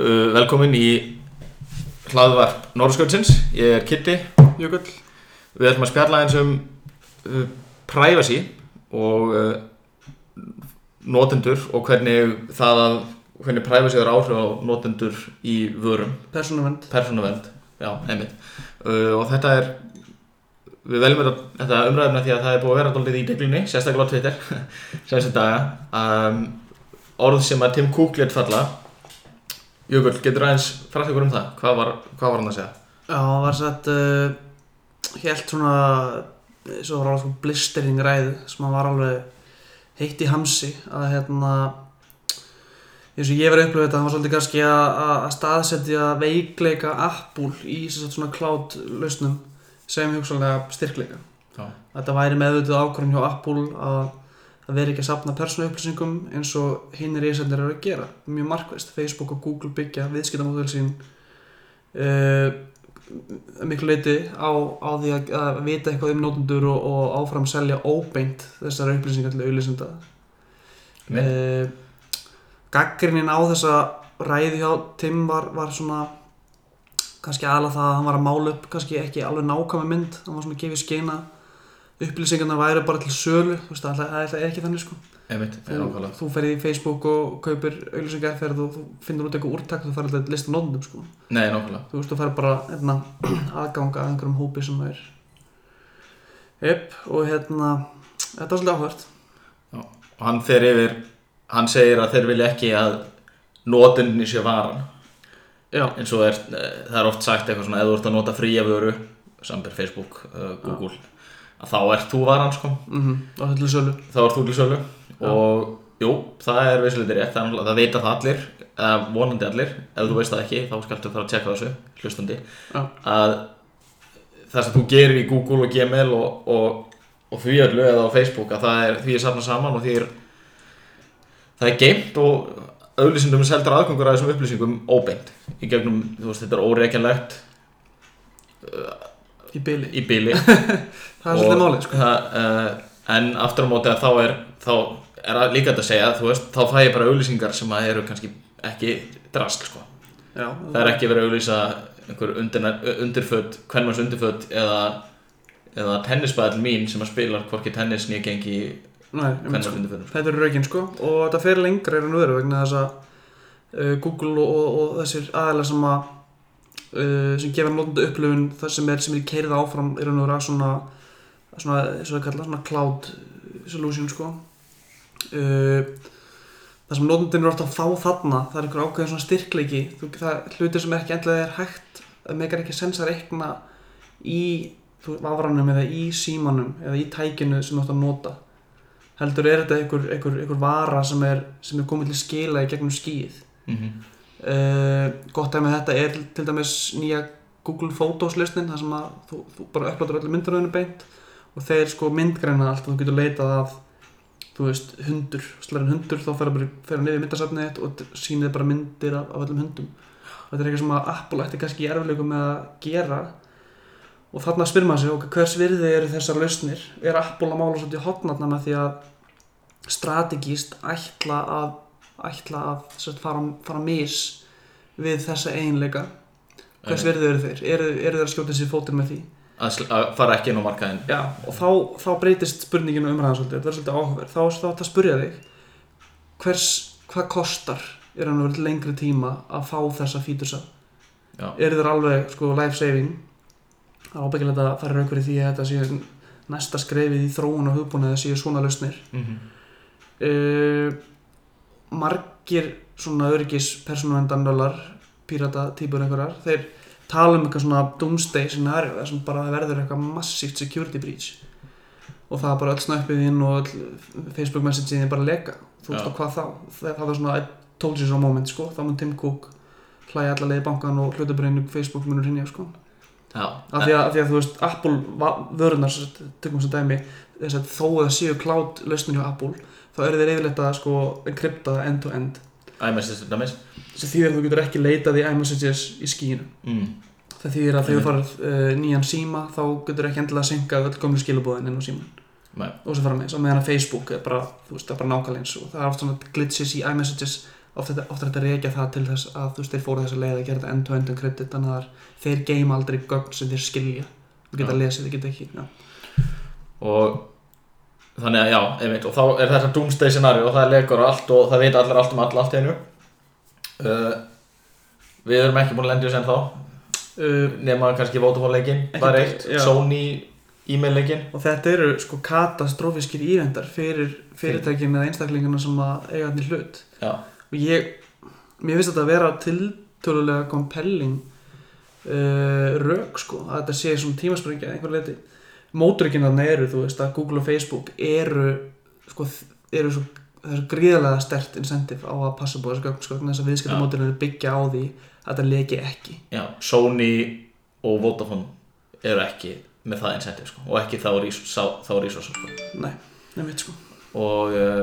Uh, velkomin í hlaðvarp Norðskjöldsins, ég er Kitty Jökull. Við ætlum að spjalla eins um uh, privacy og uh, notendur og hvernig það að hvernig privacy er áhrif á notendur í vörum, Persónuvend persónuvend já, einmitt. Uh, og þetta er við veljum þetta, umræðumna því að það er búið að vera dálítið í deglinni, sérstaklega á Twitter daga. Um, orð sem að Tim Cook let falla Jökull, getur aðeins frætt ykkur um það? Hvað var, hvað var hann að segja? Já, það var sett uh, Helt svona Svo var alveg svona blistering ræðu Sem að var alveg heitt í hamsi Að hérna eins og ég verið að upplifa þetta, það var svolítið kannski að, að að staðsetja veikleika Apple í svona cloud lausnum sem hugsalega styrkleika. Já. Þetta væri meðvitið ákvörðin hjá Apple að það veri ekki að sapna persónu upplýsingum eins og hinn er ísendir eru að gera. Mjög markvæst, Facebook og Google byggja viðskiptamóðul sín uh, miklu leiti á, á því að, að vita eitthvað um nótundur og, og áfram selja óbeint þessar upplýsingar til auðlýsenda. Nei. Uh, Gaggrinin á þessa ræði hjá Tim var, var svona kannski aðalega það að hann var að mála upp kannski ekki alveg nákvæma mynd hann var svona að gefa skeina upplýsingarnar væri bara til sölu þú veist, það það er ekki þannig sko. Einmitt, það þú, þú ferði í Facebook og kaupir auðlýsingar þegar þú, þú finnur út eitthvað úrtak þú ferði að lista nótundum sko. Nei, þú veist, þú ferði bara hérna, aðganga að einhverjum hópi sem er upp og hérna þetta var svolítið áhvert Og hann fer yfir, hann segir að þeir vilja ekki að notendinni sé varan. Já, eins og er, eh, það er oft sagt eitthvað svona ef þú ert að nota fría vöru samt er Facebook, uh, Google að þá ert þú varan sko. Mhm, og þetta er til sölu. Þá ert þú til sölu. Og jú, það er vissulega rétt það, er náttúrulega- það það allir vonandi allir, ef þú veist það ekki þá skaltu fara að tjekka þessu, hlustandi. Já. að það sem þú gerir í Google og Gmail og, og, og því öllu eða á Facebook að það er, því er safnað saman og því er það er geimt og auðlýsindum er seldur aðgangur að þessum upplýsingum óbeint. Í gegnum, þú veist, þetta er óreikjanlegt í byli, í bíli það er svolítið málið sko. uh, en aftur á móti að þá er þá er að líka þetta að segja veist, þá fæ ég bara auðlýsingar sem að eru kannski ekki drask sko. já, það er ekki verið að auðlýsa einhver undir, undirfödd hvernmanns undirfödd eða, eða tennisbæðal mín sem að spila hvorki tennis nýja gengi hvernmanns sko. undirföddum Þetta eru raukinn sko. Og þetta fer lengra raun og veru vegna þess að uh, Google og, og, og þessir aðeila sem að uh, sem gefa nótunda upplifun það sem er, sem er keirða áfram veru að svona svona, eins og það kalla, svona cloud solution sko. Uh, það sem nótundin eru ofta að fá þarna það er einhver ákveðin svona styrkleiki. Það er hlutir sem ekki endlega er hægt að meikar ekki sens að reikna í þú, afrannum eða í símanum eða í tækinu sem þú ætti að nota. Heldur er þetta einhver, einhver, einhver vara sem er, sem er komið til skila í gegnum skíð mm -hmm. Uh, gott dæmi um þetta er til dæmis nýja Google Photos listin þar sem að þú, þú bara upplóður öllu mynduröðinu beint og þeir sko myndgræna allt og þú getur leitað af þú veist hundur, slærin hundur þá fer að fyrir niður myndasafnið þitt og sýnir bara myndir af, af öllum hundum og þetta er eitthvað sem að Apple ætti kannski í erfileikum með að gera og þarna spyrir maður sig, ok, hvers virði eru þessar lausnir? Er Apple að mála svolítið hotnarna með því að strategíst ætla að ætla að sagt, fara, fara mis við þessa eiginleika hvers virði eru þeir? Eru, eru þeir að skjóta sér fótinn með því? að, að fara ekki inn á markaðin Já, og þá, þá breytist spurninginu umræðan svolítið, þetta er svolítið áhugaverð þá þá að spurja þig hvers, hvað kostar er hann verið lengri tíma að fá þessa fítusa Já. eru þeir alveg sko life saving það er ábyggilegt að það er fyrir því að þetta sé næsta skrefið í þróun og hugbúinu að það séu svona lausnir mm -hmm. uh, margir svona öryggis persónuvendanölar pírata típur einhverjar þeir tala um eitthvað svona doomsday scenario þar sem bara verður eitthvað massíft security breach. Og það er bara öll snöppið inn og öll Facebook messaging er bara að leka. Þú veist Já. á hvað þá? Það, var svona I told you so moment sko. Þá mun Tim Cook hlæja allavega í bankan og hlutabrinu Facebook munur hrinja sko. Já, af því að, af því að þú veist Apple vörunar tökum sem dæmi þess að þó að það séu cloud lausnin hjá Apple þá eru þeir yfirleitt að sko encrypta það end to end iMessage til dæmis. Sem þýðir að þú getur ekki leitað í iMessages í skíinu mm. það þýðir að þegar þú farið uh, nýjan síma þá getur ekki endilega að synga öll gömlu skilabóðin inn á síman Nei. og sem fara með þess að meðan að Facebook er bara, veist, er bara nákvæmlega eins og það er oft svona glitches í iMessages á oft þetta, oft er þetta reykja það til þess að þú veist, þeir fóru þessa leið að gera þetta end-to-end encrypted þannig að þeir geima aldrei gögn sem þeir skilja þú geta Já. lesið, þeir geta ekki já. og þannig að já, einmitt og þá er þetta doomsday scenario og það er leikur og allt og það veit allir allt um all allt einu uh, við erum ekki búin að lendi þess ennþá uh, nema kannski Vodafone leikin Ekki- var eitt, já. Sony e-mail leikin og þetta eru sko katastrófiskir ívendar fyrir fyrirtækin eða einstaklinguna sem að eiga í hlut já, og ég, mér finnst þetta að vera tiltölulega compelling uh, rök sko að þetta sé svona tímasprengja að einhver leiti mótrykkin þarna eru, þú veist að Google og Facebook eru sko, eru svo, það er svo gríðarlega stert incentive á að passa búið þessu gögn sko, þess að viðskiptamódurinn eru byggja á því að þetta leki ekki. Já, Sony og Vodafone eru ekki með það incentive sko, og ekki þá resources sko. nei, nefnir sko. Og uh,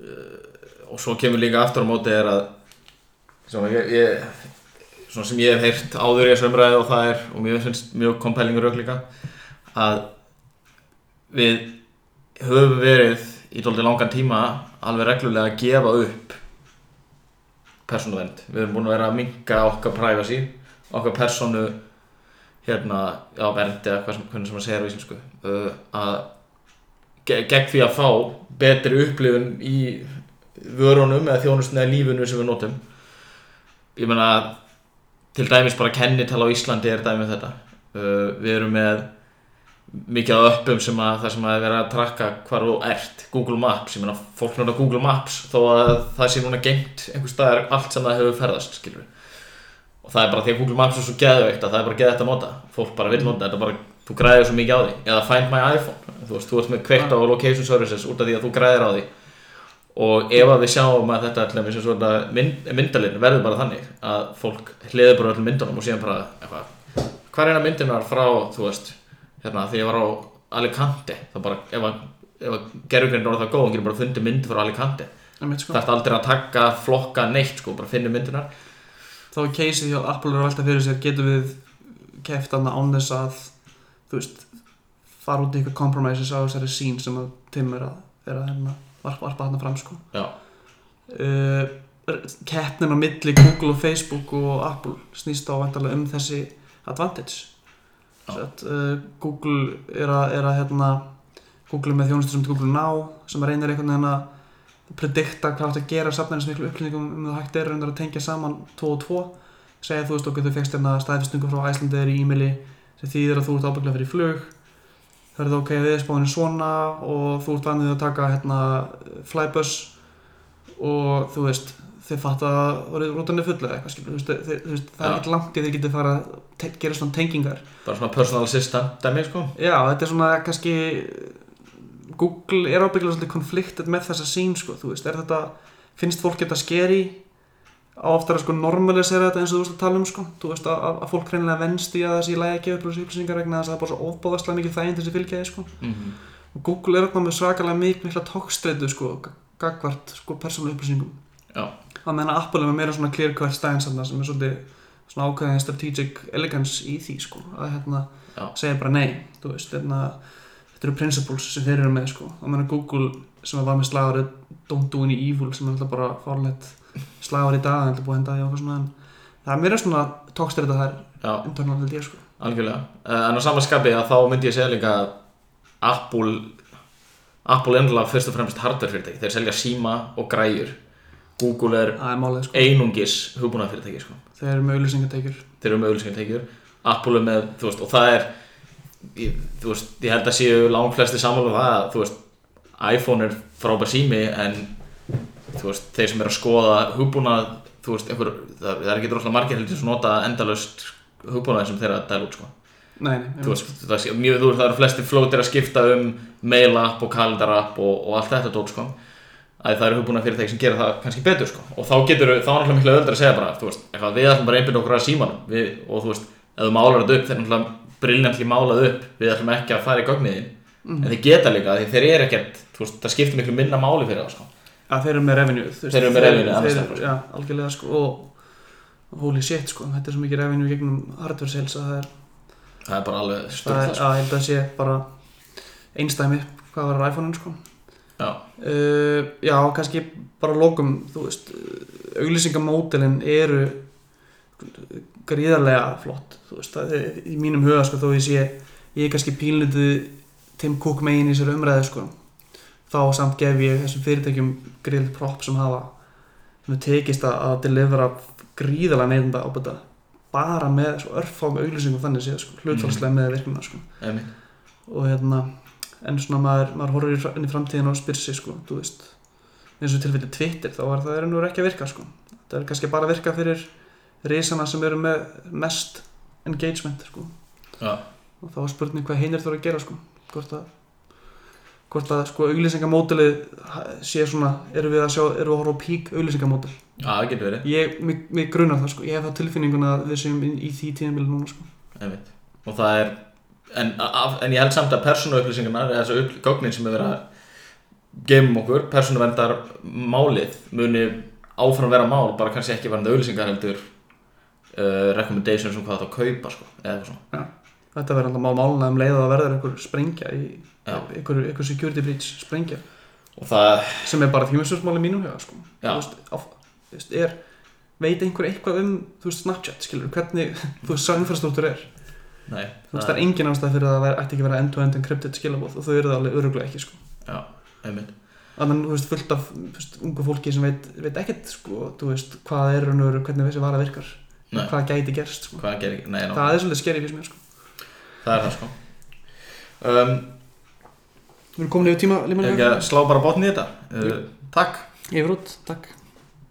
uh, og svo kemur líka aftur á móti er að svona, ég, ég, svona sem ég hef heyrt áður í þessu umræði og það er og mér finnst mjög compelling rauk líka að við höfum verið í dóldi langan tíma alveg reglulega að gefa upp persónuvernd. Við erum búin að vera að minka okkar privacy okkar persónu hérna, já, verndi eða hvað sem, sem að segja á íslensku uh, að ge- gegn því að fá betri upplifun í vörunum eða þjónustun eða lífinu sem við notum. Ég meina til dæmis bara kennitala á Íslandi er dæmið þetta. Uh, við erum með mikið af öppum sem að það sem að vera að trakka hvar þú ert. Google Maps, ég meina fólk nota Google Maps þó að það sé núna gengt einhver staðar allt sem það hefur ferðast skilur og það er bara því að Google Maps er svo geðveikt að það er bara geðveikt að nota. Fólk bara vil nota þetta bara þú græðir svo mikið á því. Eða Find My iPhone. Þú veist, þú ert með kveikt á location services út af því að þú græðir á því og ef að við sjáum að þetta allir eins og þetta mynd, myndalinn verður bara þannig að fólk hliður bara öllum myndunum og síðan bara eitthvað, hvað er eina myndinar frá þú veist, hérna því ég var á Alicante, þá bara ef að, að gerðugrein er það góð, hún getur bara fundið mynd frá Alicante, sko. Það ert aldrei að taka flokka neitt sko, bara finnum myndinar þá er keisið hjá Apple er að velta fyrir sér getum við keft hann án þess að þú veist fara út í ykkur compromises á þessari sín sem að Tim er að, er að hérna, varpa, varpa hann fram sko. Já, uh, keppnin á milli Google og Facebook og Apple snýst á vantarlega um þessi advantage. Sett, uh, Google er að, er að hérna, Google er með þjónustur sem Google Now sem reynir einhvern veginn að predikta hvað átt að gera safna eins miklu upplýningum um það hægt er reyndar að tengja saman 2 og 2 segja þú veist okkur þú fegst hérna staðfestingu frá Æslandir í e-maili sem þýðir að þú ert ábygglega fyrir flug það er það ok, viðspáin er svona og þú ert vanið að taka hérna flybus og þú veist þeir fatta að rútan er full eða eitthvað skilur, þú veist, veist, það er ekkert langt í þeir getið fara að gera svona tengingar. Bara svona personal assistant dæmi sko. Já, þetta er svona kannski Google er ábygglega svolítið konfliktet með þessa sín sko, þú veist, er þetta finnst fólk þetta skeri á oftar að sko normalisera þetta eins og þú veist að tala um sko, þú veist að, að- að fólk reynilega venst í að það sé lægi að gefa þessu upplýsingar vegna þess að það er bara svo ofbáðaslega mikið þæginn þessi fylgjaði sko. Mm og Google er þarna með svakalega mikið mikla tókstreitu sko, gagvart sko persónuleg upplýsingum. Já, að menna Apple er með meira svona clear cut stance þarna sem er svolítið svona ákveðin strategic elegance í því sko. Að hérna Já. segja bara nei þú veist, hérna, þetta eru principles sem þeir eru með sko slagari í dag þetta búið að henda því og eitthvað svona en það er meira svona tókstreita þær já, internal held ég sko. Algjörlega. Uh, en á sama skapi að þá myndi ég segja líka að Apple Apple er ennlega fyrst og fremst hardware fyrirtæki þeir selja síma og græjur. Google er málið sko. einungis hugbúnað fyrirtæki sko. þeir eru með auðlýsingateikjur þeir eru með auðlýsingartekjur Apple er með, þú veist, og það er ég, þú veist, ég held að séu langt flesti sammála um það að, þú veist iPhone er frábær sími en þú veist, þeir sem er að skoða hugbúnað, þú veist, einhver það, það er ekki droslega margir heldur sem nota endalaust hugbúnað sem þeir eru að dæla út, sko. Nei, nei, þú veist, það, mjög, þú veist, það eru flesti flótir að skipta um mail app og kalendar app og, og allt þetta dót, sko. Að það eru hugbúna fyrirtæki sem gera það kannski betur, sko. Og þá getur, þá er náttúrulega miklu öðru að segja bara, þú veist, eitthvað, við ætlum bara einbyrja okkur að símanum. Við, og þú veist, ef þú málar þetta upp þeir náttúrulega briljantli málað upp við ætlum ekki að fara í gögniðin Mhm. en þeir geta líka, þeir eru ekkert þú veist, það skiptir miklu minna máli fyrir það, sko að þeir eru með revenue Þeir eru með revenue, þeir, sko. já, algjörlega sko og holy shit sko, þetta er svo mikið revenue gegnum hardware sales að það er, það er bara alveg það stort er að ég held að sé bara einstæmi hvað var iPhone-un sko. Já, uh, já, kannski bara lokum, þú veist auglýsingamódelin eru gríðarlega flott þú veist, það er í mínum huga sko, þó ég sé, ég er kannski pínlutu Tim Cook megin í sér umræðu sko þá samt gef ég þessum fyrirtækjum gríðlega prop sem hafa sem tekist að, að delivera gríðarlega neyðunda ábæta bara með svo örfám auglýsingum þannig séð sko, hlutfalslega með virknina sko. Einmitt. Og hérna en svona maður, maður horfir inn í framtíðin og spyr sig sko, þú veist. Eins og tilfelli Twitter, þá er það ennur ekki að virka sko, það er kannski bara að virka fyrir risana sem eru með mest engagement sko. Já, og þá er spurning hvað hinir þurfa að gera sko. Hvort að hvort að sko auglýsingamódelið sé svona, eru við að sjá, eru við að horfa á pík auglýsingamódel? Já það getur verið. Ég, mig, mig grunar það sko, ég hef það tilfinninguna að við séum í, í því tíðanbili núna sko. Einmitt. og það er en, af, en ég held samt að persónu upplýsingarnar eða þessu gögnin sem er verið að gefum okkur, persónu verndar málið muni áfram vera mál bara kannski ekki verðandi auðlýsingar heldur uh, recommendations um hvað það að kaupa sko, eða eitthvað svona Þetta verður alltaf mál máluna um leið að það verður einhver sprengja í einhver, einhver security breach sprengja það, sem er bara mínum huga sko. Veist, á, veist, er, veit einhver eitthvað um veist, Snapchat, skilur, hvernig þú infrastruktúr er nei þú veist, það er engin ástæð fyrir að það ætti ekki að vera end-to-end encrypted skilabóð og þau eru það alveg öruglega ekki sko. já, einmitt þannig þú veist, fullt af veist, ungu fólki sem veit, veit ekkert sko, þú veist, hvað er raun og veru, hvernig þessi vara virkar Nei. hvað gæti gerst sko. hvað gerir, nei, það er svolítið skerið fyrir mér sko. Það er það sko. Um, við erum komin yfir tíma slá bara botni í þetta. Uh, takk. Yfir út, takk